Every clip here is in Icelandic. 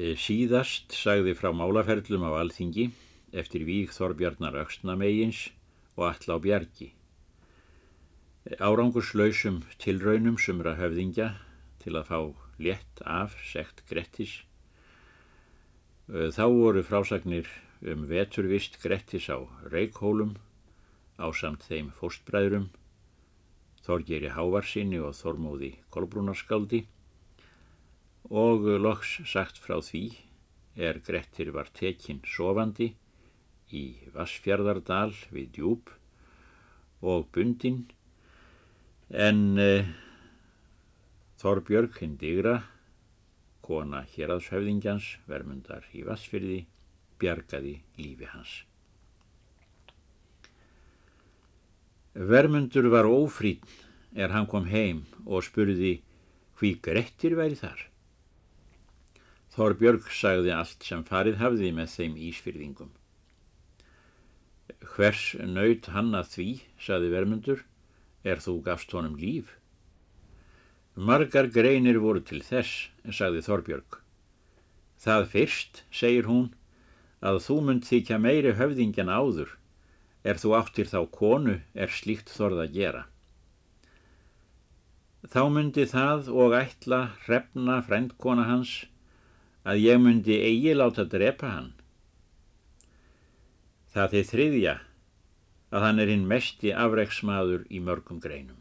E, síðast sagði frá málaferlum á alþingi eftir víg Þorbjarnar Öxnamegins og all á bjargi. Árangurslausum tilraunum sumra höfðingja til að fá létt af sekt Grettis. Þá voru frásagnir um veturvist Grettis á Reikhólum á samt þeim fóstbræðrum, Þorgeri Hávarsinni og Þormóði Kolbrúnarskaldi og loks sagt frá því er Grettir var tekinn sofandi í Vassfjörðardal við djúb og bundinn en eh, Þorbjörg hinn digra, kona héraðshöfðingjans, vermundar í Vassfjörði, bjargaði lífi hans. Vermundur var ófrýn er hann kom heim og spurði hví Grettir væri þar. Þorbjörg sagði allt sem farið hafði með þeim ísfyrðingum. Hvers nöyt hann að því, saði vermundur, er þú gafst honum líf? Margar greinir voru til þess, sagði Þorbjörg. Það fyrst, segir hún, að þú mynd þykja meiri höfðingjan áður, er þú áttir þá konu er slíkt þorð að gera. Þá myndi það og ætla hrefna frendkona hans að ég myndi eigi láta drepa hann. Það þið þriðja að hann er hinn mesti afreiksmaður í mörgum greinum.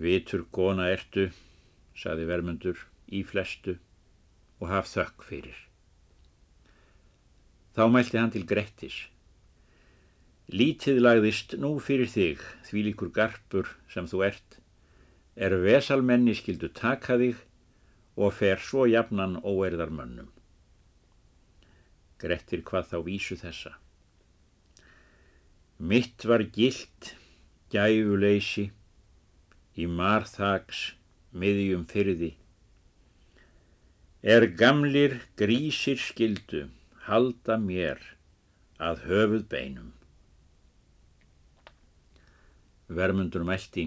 Vitur góna ertu, saði vermundur, í flestu og haf þökk fyrir. Þá mælti hann til Grettis. Lítið lagðist nú fyrir þig, því líkur garpur sem þú ert, er vesalmenni skildu taka þig og fer svo jafnan óerðar mönnum. Grettir hvað þá vísu þessa. Mitt var gilt, gæfuleysi, í marþags, miðjum fyrði. Er gamlir grísir skildu, halda mér að höfuð beinum. Vermundur mælti.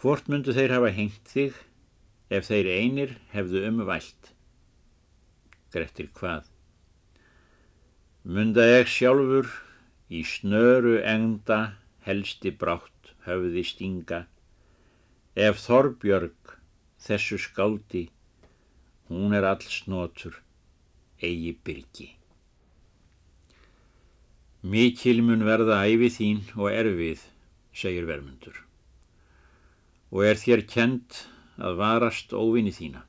Hvort myndu þeir hafa hengt þig ef þeir einir hefðu umvælt. Grettir hvað? Munda ég sjálfur í snöru engda helsti brátt höfði stinga ef Þorbjörg þessu skáldi hún er alls notur eigi byrki. Mikil mun verða æfi þín og erfið, segir vermundur. Og er þér kent að varast óvinni þína.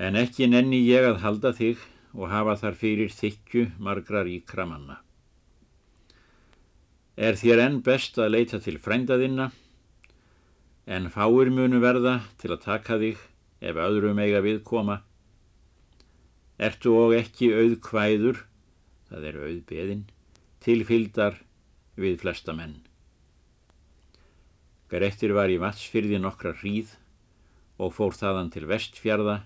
En ekki nenni ég að halda þig og hafa þar fyrir þykju margra ríkra manna. Er þér enn best að leita til frændaðinna, en fáir munu verða til að taka þig ef öðrum eiga viðkoma. Ertu og ekki auðkvæður, það er auðbeðin, tilfyldar við flesta menn. Grettir var í vatsfyrði nokkra hríð og fór þaðan til vestfjörða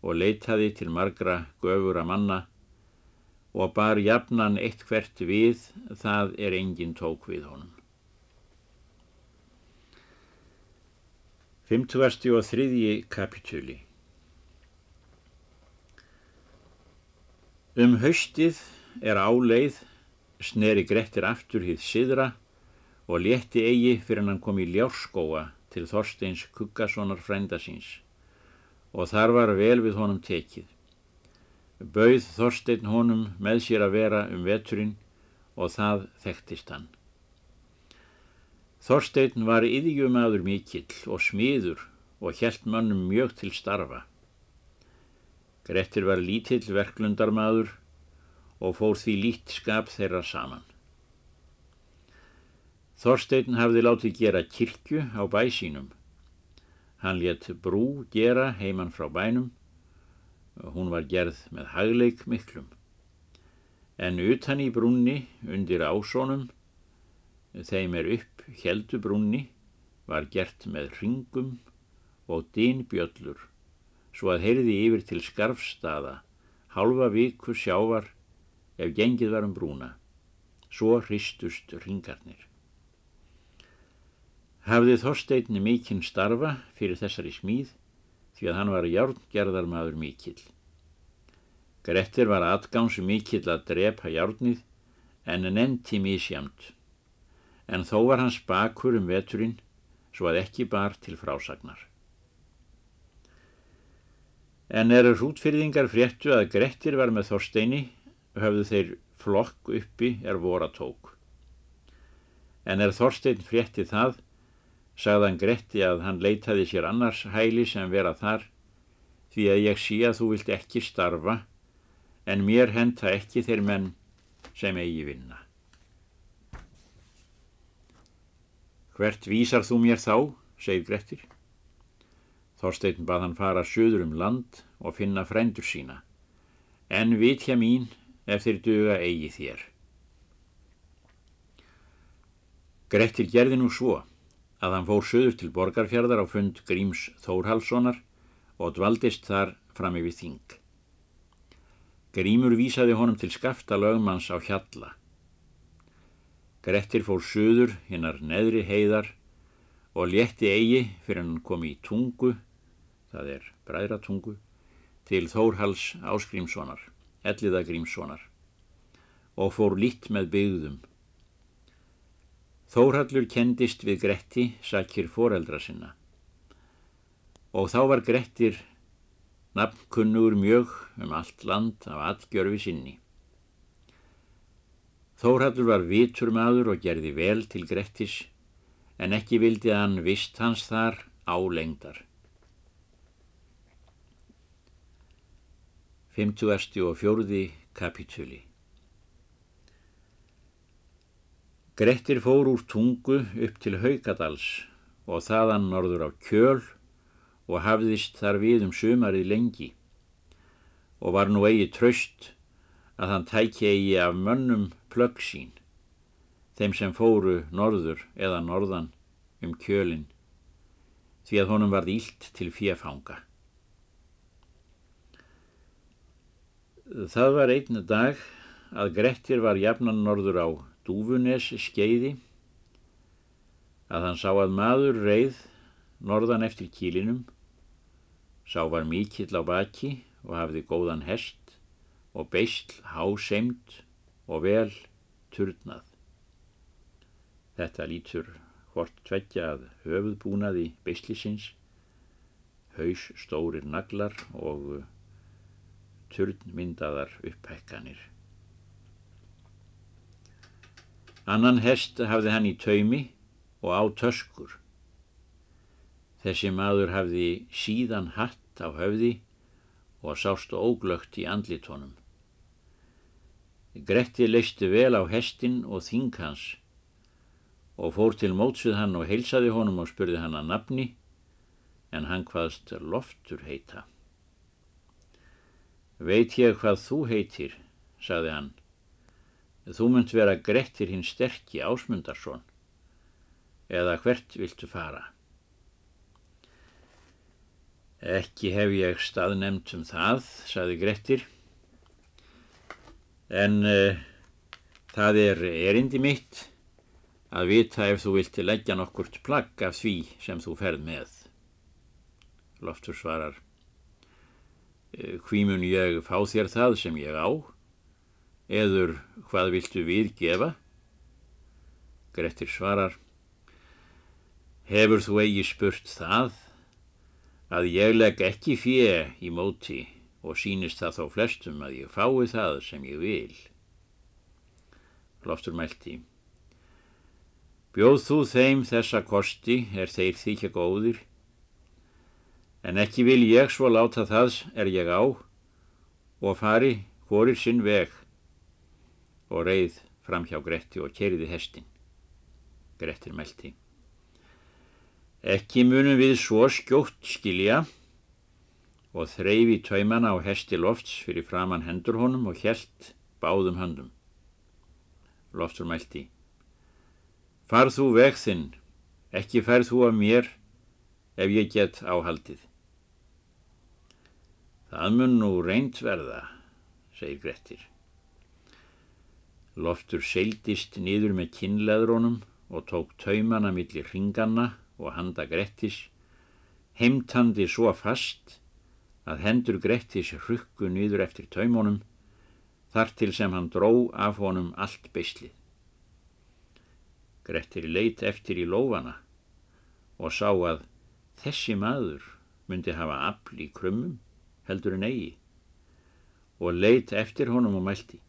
og leitaði til margra göfura manna og bar jafnan eitt hvert við það er engin tók við honum. 50. og 3. kapitúli Um haustið er áleið sneri Grettir aftur hýð siðra og létti eigi fyrir hann kom í ljárskóa til Þorsteins Kuggasonar frænda síns og þar var vel við honum tekið. Bauð Þorstein honum með sér að vera um veturinn og það þekktist hann. Þorstein var yðjumadur mikill og smiður og helt mannum mjög til starfa. Grettir var lítill verklundarmadur og fór því lít skap þeirra saman. Þorstein hafði látið gera kirkju á bæ sínum. Hann let brú gera heimann frá bænum. Hún var gerð með hagleik miklum. En utan í brúnni undir ásónum, þeim er upp heldu brúnni, var gert með ringum og dýnbjöllur, svo að heyrði yfir til skarfstaða, halva viku sjávar ef gengið var um brúna. Svo hristust ringarnir. Hafði Þorstein mikinn starfa fyrir þessari smíð því að hann var járngerðarmaður mikill. Grettir var atgáns mikill að drepa járnið en nenti mísjamt. En þó var hans bakur um veturinn svo að ekki bar til frásagnar. En eru hrútfyrðingar fréttu að Grettir var með Þorsteini höfðu þeir flokk uppi er vora tók. En er Þorstein frétti það sagðan Gretti að hann leitaði sér annars hæli sem vera þar því að ég sé að þú vilt ekki starfa en mér henta ekki þeir menn sem eigi vinna. Hvert vísar þú mér þá, segir Grettir. Þorstein bað hann fara söður um land og finna frændur sína, en vitja mín ef þeir duga eigi þér. Grettir gerði nú svo að hann fór söður til borgarfjörðar á fund Gríms Þórhalssonar og dvaldist þar fram yfir þing. Grímur vísaði honum til skafta lögmanns á hjalla. Grettir fór söður hinnar neðri heiðar og létti eigi fyrir hann kom í tungu, það er bræðratungu, til Þórhals Áskrímssonar, Elliða Grímssonar og fór lít með byggðum Þórhallur kendist við Gretti sakir foreldra sinna og þá var Grettir nafnkunnugur mjög um allt land af atgjörfi sinni. Þórhallur var vitur maður og gerði vel til Grettis en ekki vildi hann vist hans þar á lengdar. 54. kapitúli Grettir fór úr tungu upp til Haukadals og þaðan norður á kjöl og hafðist þar við um sumarið lengi og var nú eigi tröst að hann tæki eigi af mönnum plögg sín, þeim sem fóru norður eða norðan um kjölinn, því að honum varð ílt til fjefhanga. Það var einn dag að Grettir var jafnan norður á Dúfunes skeiði að hann sá að maður reið norðan eftir kílinum, sá var mikill á baki og hafði góðan hest og beisl háseimt og vel turnað. Þetta lítur hvort tveggja að höfuðbúnaði beislisins, haus stórir naglar og turnmyndaðar upphekkanir. Annan hest hafði hann í taumi og á töskur. Þessi maður hafði síðan hatt á höfði og sást óglögt í andlitónum. Gretti leisti vel á hestin og þing hans og fór til mótsuð hann og heilsaði honum og spurði hann að nafni en hann hvaðst loftur heita. Veit ég hvað þú heitir, sagði hann Þú munt vera Grettir hinn sterkji ásmundarsson eða hvert viltu fara? Ekki hef ég staðnemt um það, saði Grettir, en uh, það er erindi mitt að vita ef þú vilti leggja nokkurt plagg af því sem þú ferð með. Loftur svarar, eh, hví mun ég fá þér það sem ég á? Eður hvað viltu við gefa? Grettir svarar, hefur þú eigi spurt það að ég legg ekki fjö í móti og sínist það þó flestum að ég fái það sem ég vil. Loftur mælti, bjóð þú þeim þessa kosti er þeir þykja góðir, en ekki vil ég svo láta það er ég á og fari hvorir sinn veg og reið fram hjá Gretti og keriði hestin. Grettir meldi. Ekki munum við svo skjótt skilja og þreyfi taumana á hesti lofts fyrir framann hendur honum og helt báðum höndum. Loftur meldi. Farð þú veg þinn, ekki færð þú af mér ef ég get áhaldið. Það mun nú reynd verða, segir Grettir. Loftur seildist niður með kinnleðrónum og tók taumana millir ringanna og handa Grettis, heimtandi svo fast að hendur Grettis hrukku nýður eftir taumunum, þar til sem hann dró af honum allt beislið. Grettir leit eftir í lófana og sá að þessi maður myndi hafa afl í krumum heldur en eigi og leit eftir honum og mælti.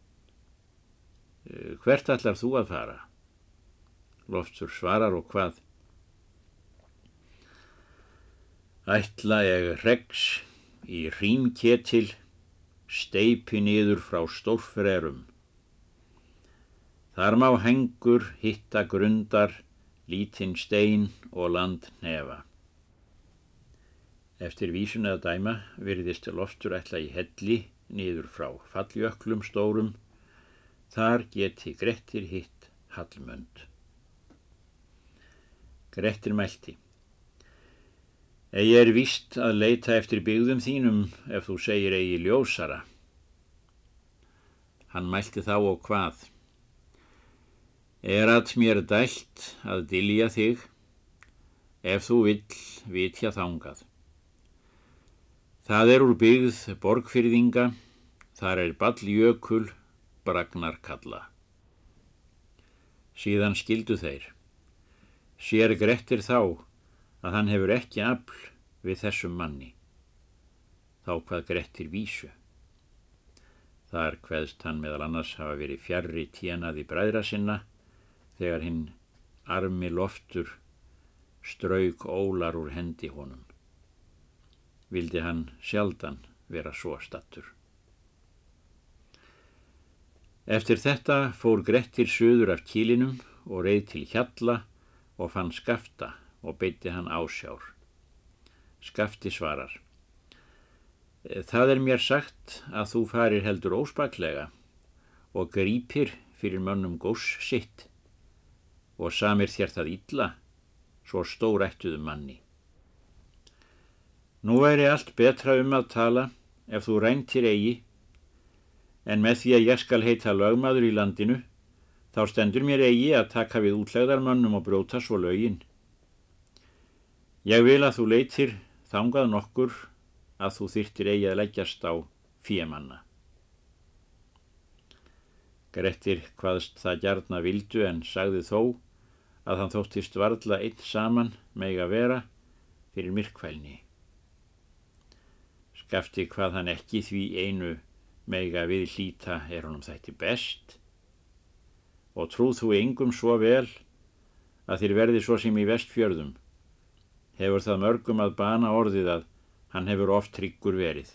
Eh, hvert allar þú að fara? Loftur svarar og hvað? Ætla ég regs í rímketil, steipi niður frá stórfrerum. Þar má hengur hitta grundar, lítinn stein og land nefa. Eftir vísun eða dæma virðist loftur ætla í helli niður frá falljöklum stórum, þar geti Grettir hitt Hallmönd. Grettir mælti. Egi er víst að leita eftir byggðum þínum ef þú segir eigi ljósara. Hann mælti þá og hvað. Er að mér dælt að dilja þig ef þú vill vitja þángað. Það er úr byggð borgfyrðinga, þar er balljökul, bragnar kalla. Síðan skildu þeir. Sér Grettir þá að hann hefur ekki afl við þessum manni. Þá hvað Grettir vísu. Þar hveðst hann meðal annars hafa verið fjarrri tjenaði bræðra sinna þegar hinn armi loftur strauk ólar úr hendi honum. Vildi hann sjaldan vera svo stattur. Eftir þetta fór Grettir söður af kílinum og reið til hjalla og fann skafta og beitti hann ásjár. Skafti svarar. Það er mér sagt að þú farir heldur óspaklega og grípir fyrir mönnum góss sitt og samir þér það illa svo stórættuðu manni. Nú væri allt betra um að tala ef þú ræntir eigi en með því að ég skal heita lögmaður í landinu þá stendur mér eigi að taka við útlegðarmönnum og bróta svo lögin. Ég vil að þú leitir þangað nokkur að þú þyrtir eigi að leggjast á fíemanna. Grettir hvaðst það gjarna vildu en sagði þó að hann þóttist varðla eitt saman meg að vera fyrir myrkvælni. Skafti hvað hann ekki því einu meg að við hlýta er honum þætti best og trúð þú engum svo vel að þér verði svo sem í vestfjörðum hefur það mörgum að bana orðið að hann hefur oft tryggur verið.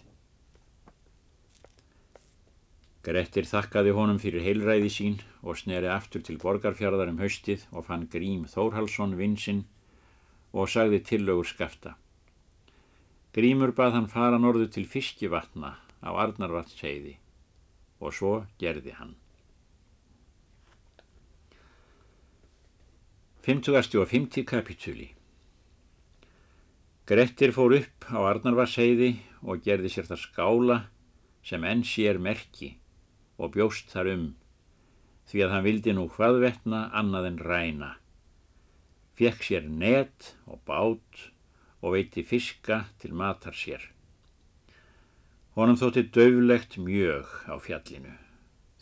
Grettir þakkaði honum fyrir heilræði sín og sneri aftur til borgarfjörðar um haustið og fann Grím Þórhalsson vinsinn og sagði tillögur skafta. Grímur bað hann fara norðu til fiskivatna á Arnarvatnsheiði og svo gerði hann. 50. kapitúli Grettir fór upp á Arnarvarsheiði og gerði sér það skála sem enn sér merki og bjóst þar um því að hann vildi nú hvaðvetna annað en ræna. Fekk sér net og bát og veiti fiska til matar sér. Honum þótti döflegt mjög á fjallinu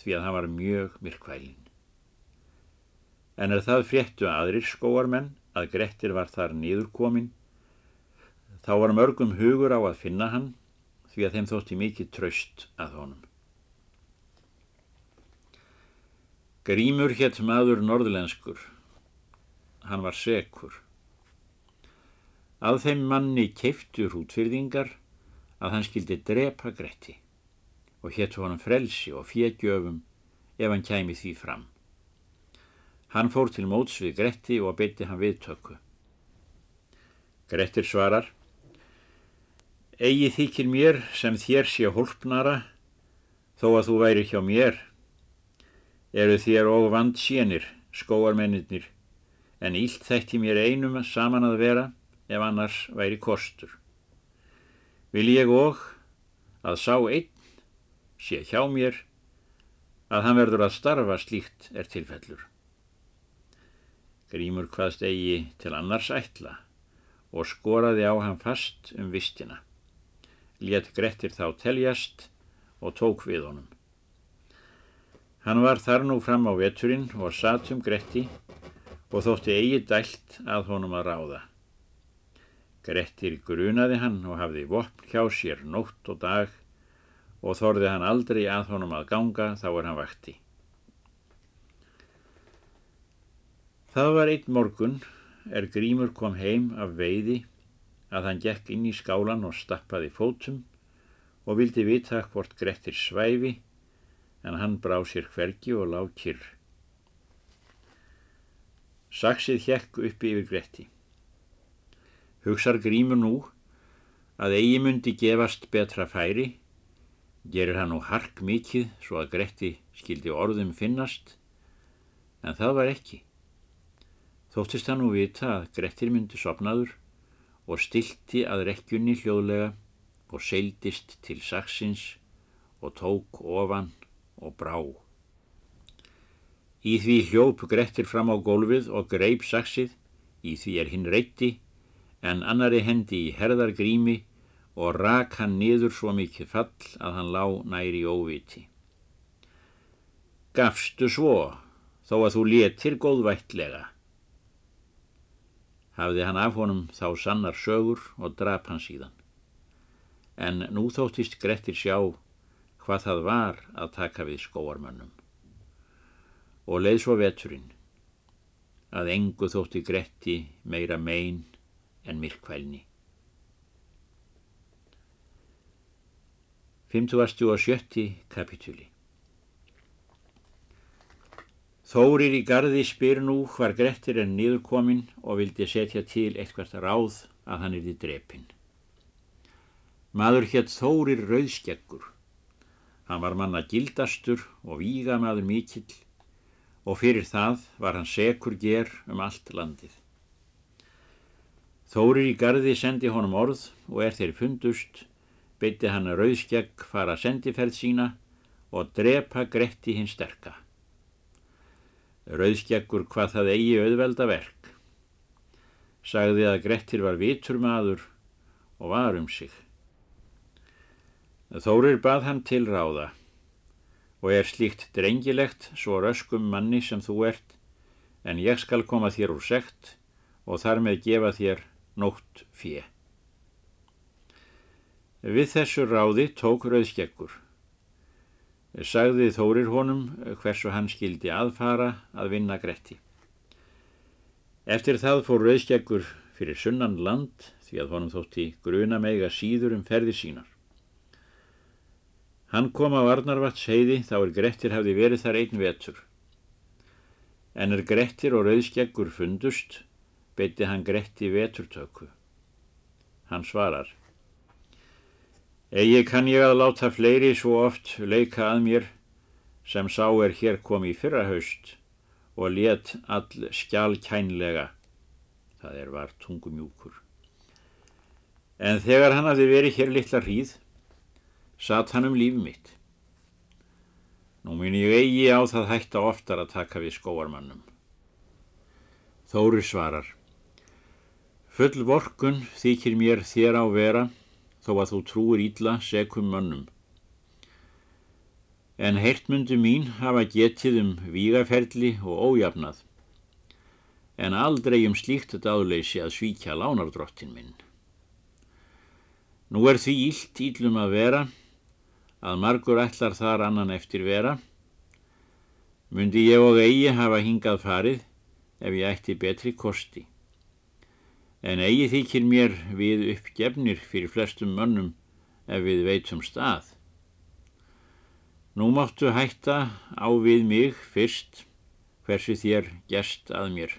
því að hann var mjög myrkvælin. En er það fréttu aðrir skóarmenn að Grettir var þar nýðurkomin Þá var mörgum hugur á að finna hann því að þeim þótti mikið tröst að honum. Grímur hétt maður norðlenskur. Hann var sekur. Að þeim manni keiftur útfyrðingar að hann skildi drepa Gretti og hétt honum frelsi og fjeggjöfum ef hann kæmi því fram. Hann fór til móts við Gretti og beitti hann viðtöku. Grettir svarar Egi þykir mér sem þér sé hólpnara, þó að þú væri hjá mér. Eru þér og vand sénir, skóarmennir, en ílt þætti mér einum saman að vera ef annars væri kostur. Vil ég og að sá einn sé hjá mér að hann verður að starfa slíkt er tilfellur. Grímur hvaðst eigi til annars ætla og skoraði á hann fast um vistina. Létt Grettir þá teljast og tók við honum. Hann var þar nú fram á veturinn og satt um Gretti og þótti eigi dælt að honum að ráða. Grettir grunaði hann og hafði vopn hjá sér nótt og dag og þorði hann aldrei að honum að ganga þá er hann vakti. Það var einn morgun er Grímur kom heim af veiði að hann gekk inn í skálan og stappaði fótum og vildi vita hvort Grettir svæfi en hann brá sér hvergi og lág kyrr. Saksið hjekk uppi yfir Gretti. Hugsar Grímur nú að eigi myndi gefast betra færi, gerir hann nú hark mikið svo að Gretti skildi orðum finnast, en það var ekki. Þóttist hann nú vita að Grettir myndi sopnaður og stilti að rekkjunni hljóðlega og seildist til saksins og tók ofan og brá. Í því hljóp Grettir fram á gólfið og greip saksið, í því er hinn reytti en annari hendi í herðargrími og rak hann niður svo mikið fall að hann lá næri óviti. Gafstu svo, þó að þú letir góðvættlega. Hafði hann af honum þá sannar sögur og drap hann síðan. En nú þóttist Grettir sjá hvað það var að taka við skóarmönnum. Og leið svo veturinn að engu þótti Gretti meira megin en myrkvælni. 57. kapitúli Þórir í gardi spyr nú hvar Grettir er niðurkomin og vildi setja til eitthvað ráð að hann er í drepin. Maður hétt Þórir Rauðskeggur. Hann var manna gildastur og víga maður mikill og fyrir það var hann sekur ger um allt landið. Þórir í gardi sendi honum orð og er þeir fundust, beitti hann rauðskjagg fara sendiferð sína og drepa Gretti hinn sterka. Rauðskjaggur hvað það eigi auðvelda verk. Sagði að Grettir var vitur maður og var um sig. Þórir bað hann til ráða og er slíkt drengilegt svo röskum manni sem þú ert, en ég skal koma þér úr sekt og þar með gefa þér nótt fjö. Við þessu ráði tók rauðskeggur. Sagði Þórir honum hversu hann skildi aðfara að vinna Gretti. Eftir það fór rauðskeggur fyrir sunnan land því að honum þótti gruna mega síður um ferði sínar. Hann kom á Arnarvats heiði þá er Grettir hafði verið þar einn vetur. En er Grettir og rauðskeggur fundust beitti hann Gretti veturtöku. Hann svarar. Egi kann ég að láta fleiri svo oft leika að mér sem sá er hér kom í fyrra haust og let all skjálkænlega, það er var tungumjúkur. En þegar hann hafði verið hér litla hríð, satt hann um líf mitt. Nú minn ég eigi á það hætta oftar að taka við skóarmannum. Þóri svarar. Full vorkun þykir mér þér á vera þó að þú trúir ídla sekum mönnum. En heirtmundu mín hafa getið um vígaferli og ójafnað, en aldrei um slíkt dáðleysi að svíkja lánardrottin minn. Nú er því ílt íllum að vera, að margur ætlar þar annan eftir vera, myndi ég og eigi hafa hingað farið ef ég ætti betri kosti en eigi þykir mér við uppgefnir fyrir flestum mönnum ef við veitum stað. Nú máttu hætta á við mig fyrst hversi þér gerst að mér.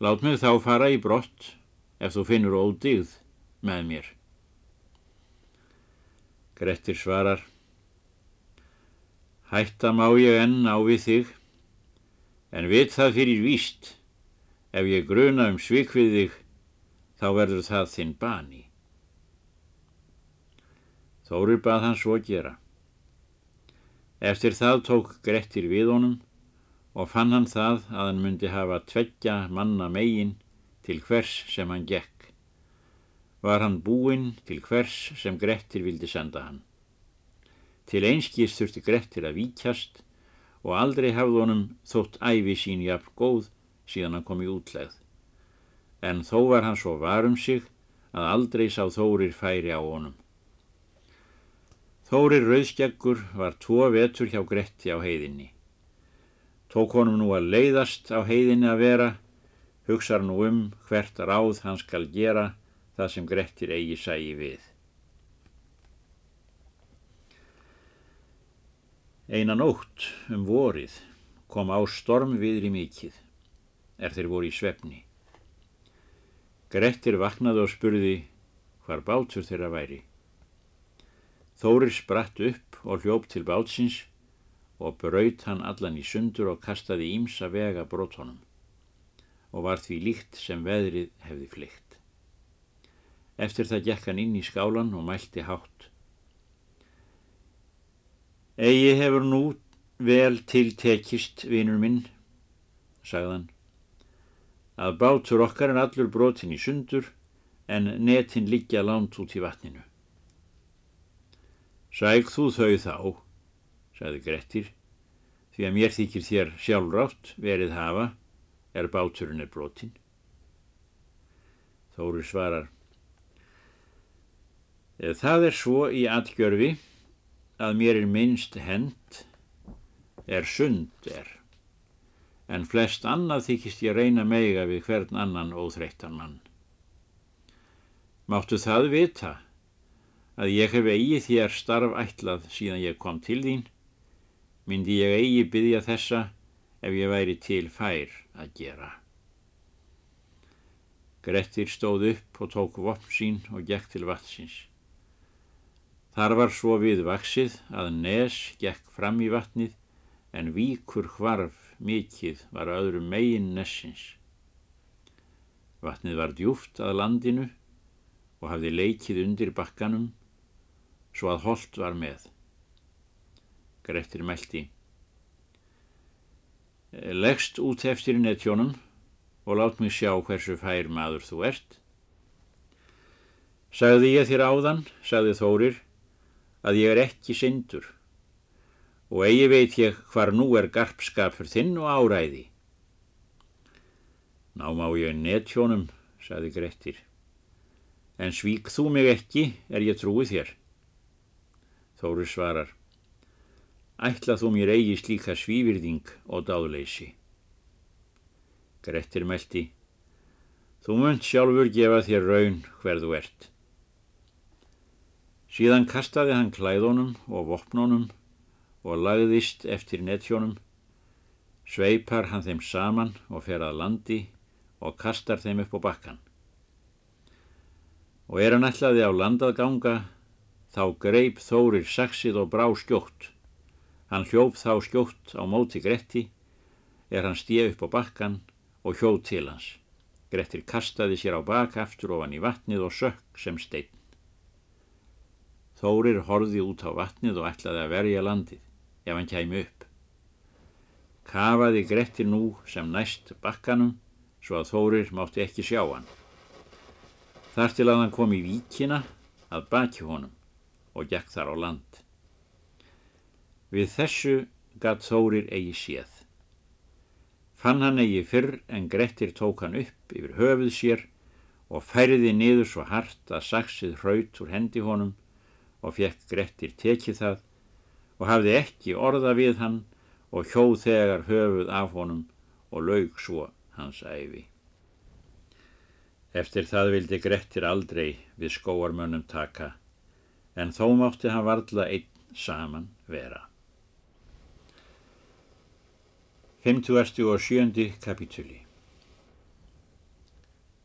Lát mig þá fara í brott ef þú finnur ódigð með mér. Grettir svarar Hætta má ég enn á við þig en vit það fyrir víst Ef ég gruna um svík við þig, þá verður það þinn bani. Þórir bað hann svo gera. Eftir það tók Grettir við honum og fann hann það að hann myndi hafa tveggja manna megin til hvers sem hann gekk. Var hann búinn til hvers sem Grettir vildi senda hann. Til einskís þurfti Grettir að víkjast og aldrei hafði honum þótt æfi sín jafn góð síðan hann kom í útlegð. En þó var hann svo varum sig að aldrei sá Þórir færi á honum. Þórir Rauðskjaggur var tvo vetur hjá Gretti á heiðinni. Tók honum nú að leiðast á heiðinni að vera, hugsar nú um hvert ráð hann skal gera það sem Grettir eigi sægi við. Einan ótt um vorið kom á storm viðri mikið, er þeir voru í svefni. Grettir vaknaði og spurði hvar bátur þeirra væri. Þórir spratt upp og hljópt til bátsins og braut hann allan í sundur og kastaði ímsa vega brotónum og var því líkt sem veðrið hefði flykt. Eftir það gekk hann inn í skálan og mælti hátt. Egi hefur nú vel tiltekist, vinur minn, sagðan að bátur okkar er allur brotin í sundur en netin liggja lánt út í vatninu. Sæk þú þau þá, sagði Grettir, því að mér þykir þér sjálfrátt verið hafa er báturinn er brotin. Þóri svarar, það er svo í atgjörfi að mér er minnst hend er sund er en flest annað þykist ég reyna meiga við hvern annan óþreyttan mann. Máttu það vita að ég hef eigi þér starf ætlað síðan ég kom til þín, myndi ég eigi byggja þessa ef ég væri til fær að gera. Grettir stóð upp og tók vopn sín og gekk til vatsins. Þar var svo við vaksið að nes gekk fram í vatnið en víkur hvarf mikið var öðru megin nessins. Vatnið var djúft að landinu og hafði leikið undir bakkanum svo að holdt var með. Grettir meldi. Legst út eftir netjónum og lát mig sjá hversu fær maður þú ert. Sagði ég þér áðan, sagði Þórir, að ég er ekki syndur og eigi veit ég hvar nú er garpskapur þinn og áræði. Ná má ég netjónum, saði Grettir, en svík þú mig ekki er ég trúið þér. Þóru svarar, ætla þú mér eigi slíka svívirðing og dáðleysi. Grettir meldi, þú munt sjálfur gefa þér raun hverðu ert. Síðan kastaði hann klæðunum og vopnunum og lagðist eftir netjónum, sveipar hann þeim saman og fer að landi og kastar þeim upp á bakkan. Og er hann ætlaði á landað ganga, þá greip Þórir saksið og brá skjótt. Hann hljóf þá skjótt á móti Gretti, er hann stíð upp á bakkan og hjóð til hans. Grettir kastaði sér á baka aftur ofan í vatnið og sökk sem steinn. Þórir horði út á vatnið og ætlaði að verja landið ef hann kæmi upp. Kafaði Grettir nú sem næst bakkanum svo að Þórir mátti ekki sjá hann. Þar til að hann kom í víkina að baki honum og gekk þar á land. Við þessu gatt Þórir eigi séð. Fann hann eigi fyrr en Grettir tók hann upp yfir höfuð sér og færiði niður svo hart að saksið hraut úr hendi honum og fekk Grettir tekið það og hafði ekki orða við hann og hjóð þegar höfuð af honum og laug svo hans æfi. Eftir það vildi Grettir aldrei við skóarmönnum taka, en þó mátti hann varðla einn saman vera. 57. kapitúli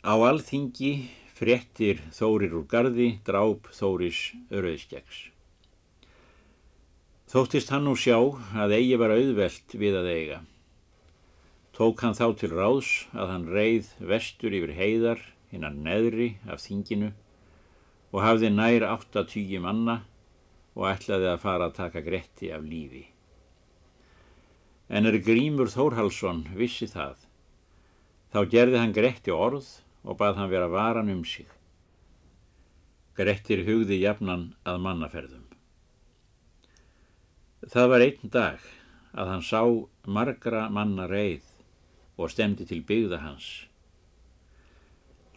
Á alþingi fréttir Þórir úr gardi dráp Þóris Rauðskjags. Þóttist hann nú sjá að eigi var auðvelt við að eiga. Tók hann þá til ráðs að hann reið vestur yfir heiðar hinnan neðri af þinginu og hafði nær áttatígi manna og ætlaði að fara að taka gretti af lífi. En er Grímur Þórhalsson vissi það. Þá gerði hann Gretti orð og bað hann vera varan um sig. Grettir hugði jafnan að mannaferðum. Það var einn dag að hann sá margra manna reið og stemdi til byggða hans.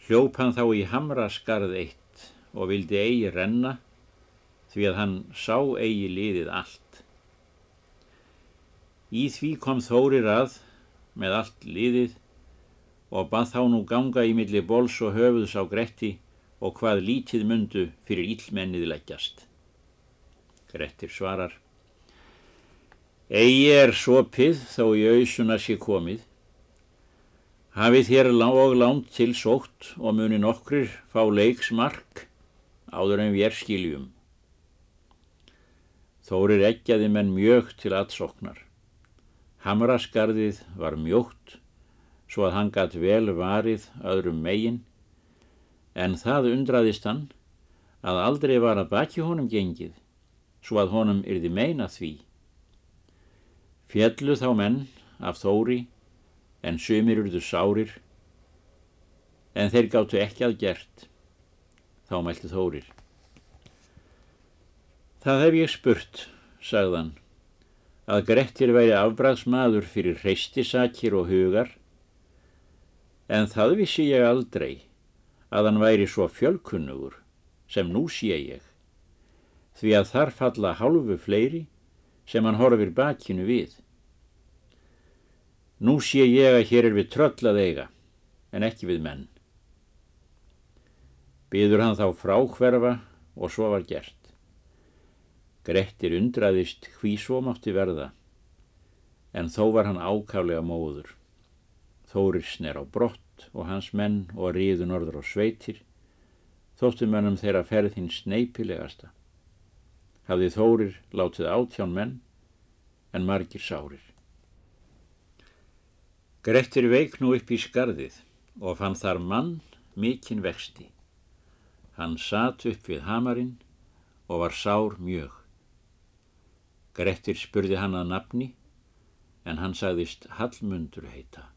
Hljóp hann þá í hamraskarð eitt og vildi eigi renna því að hann sá eigi liðið allt. Í því kom Þórir að með allt liðið og bað þá nú ganga í milli bols og höfuðs á Gretti og hvað lítið mundu fyrir íllmennið leggjast. Grettir svarar Egi er sopið þó í auðsuna sé komið. Hafið þér og lánt til sótt og muni nokkrir fá leiksmark áður en við er skiljum. Þórir eggjaði menn mjög til aðsoknar. Hamraskarðið var mjótt svo að hann gatt vel varið öðrum megin en það undraðist hann að aldrei var að baki honum gengið svo að honum yrði meina því. Fjallu þá menn af þóri en sumir urðu sárir en þeir gáttu ekki að gert. Þá mælti þórir. Það hef ég spurt, sagðan, að Grettir væri afbræðsmaður fyrir hreistisakir og hugar en það vissi ég aldrei að hann væri svo fjölkunnugur sem nú sé ég, því að þar falla hálfu fleiri sem hann horfir bakinu við. Nú sé ég að hér er við tröll að eiga, en ekki við menn. Byður hann þá fráhverfa og svo var gert. Grettir undraðist hví svo mátti verða, en þó var hann ákálega móður. Þóris er á brott og hans menn og riðu norður á sveitir, þóttum mennum þeirra ferð hinn sneipilegasta. Hafði Þórir látið átján menn, en margir sárir. Grettir veik nú upp í skarðið og fann þar mann mikinn vexti. Hann satt upp við hamarinn og var sár mjög. Grettir spurði hann að nafni, en hann sagðist Hallmundur heita.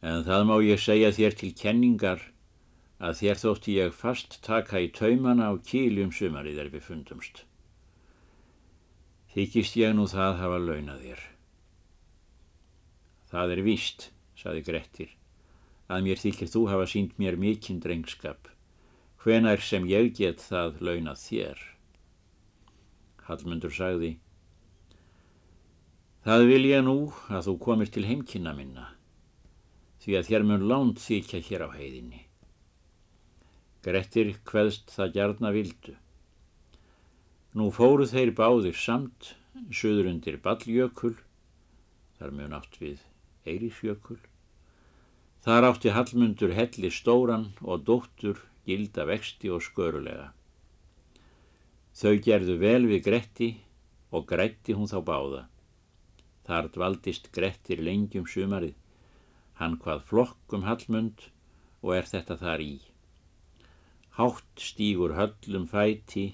En það má ég segja þér til kenningar að þér þótti ég fast taka í taumana á kíljum sumarið er við fundumst. Þykist ég nú það hafa launað þér. Það er víst, saði Grettir, að mér þykir þú hafa sínt mér mikinn drengskap, hvenar sem ég get það launað þér. Hallmundur sagði, það vil ég nú að þú komir til heimkynna minna því að þér mun lánt þykja hér á heiðinni. Grettir hveðst það gjarna vildu. Nú fóru þeir báðir samt, söður undir Balljökul, þar mun átt við Eirísjökul. Þar átti Hallmundur helli stóran og dóttur gilda vexti og skörulega. Þau gerðu vel við Gretti og Gretti hún þá báða. Þar dvaldist Grettir lengjum sumarið hann hvað flokkum Hallmund og er þetta þar í. Hátt stígur höllum fæti,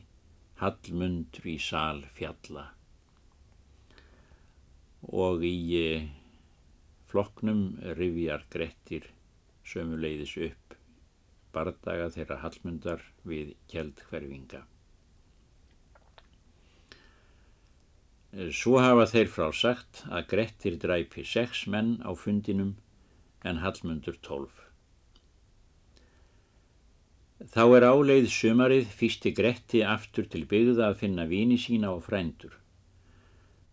Hallmundur í sal fjalla. Og í eh, flokknum rivjar Grettir sömuleiðis upp bardaga þeirra Hallmundar við kjeldhverfinga. Svo hafa þeir frá sagt að Grettir dræpi sex menn á fundinum en Hallmundur tólf. Þá er áleið sumarið fyrsti Gretti aftur til byggða að finna vini sína og frændur.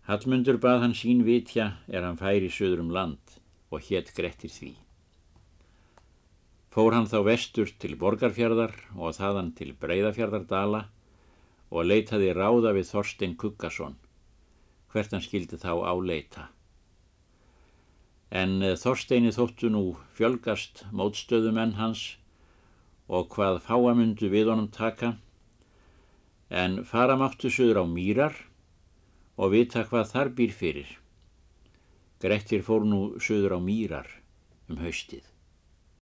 Hallmundur bað hann sín vitja er hann færi söður um land og hétt Grettir því. Fór hann þá vestur til Borgarfjörðar og þaðan til Breiðafjörðardala og leitaði ráða við Þorstein Kukkason, hvert hann skildi þá á leita en Þorsteini þóttu nú fjölgast mótstöðumenn hans og hvað fáamundu við honum taka, en fara máttu söður á mýrar og vita hvað þar býr fyrir. Grettir fór nú söður á mýrar um haustið.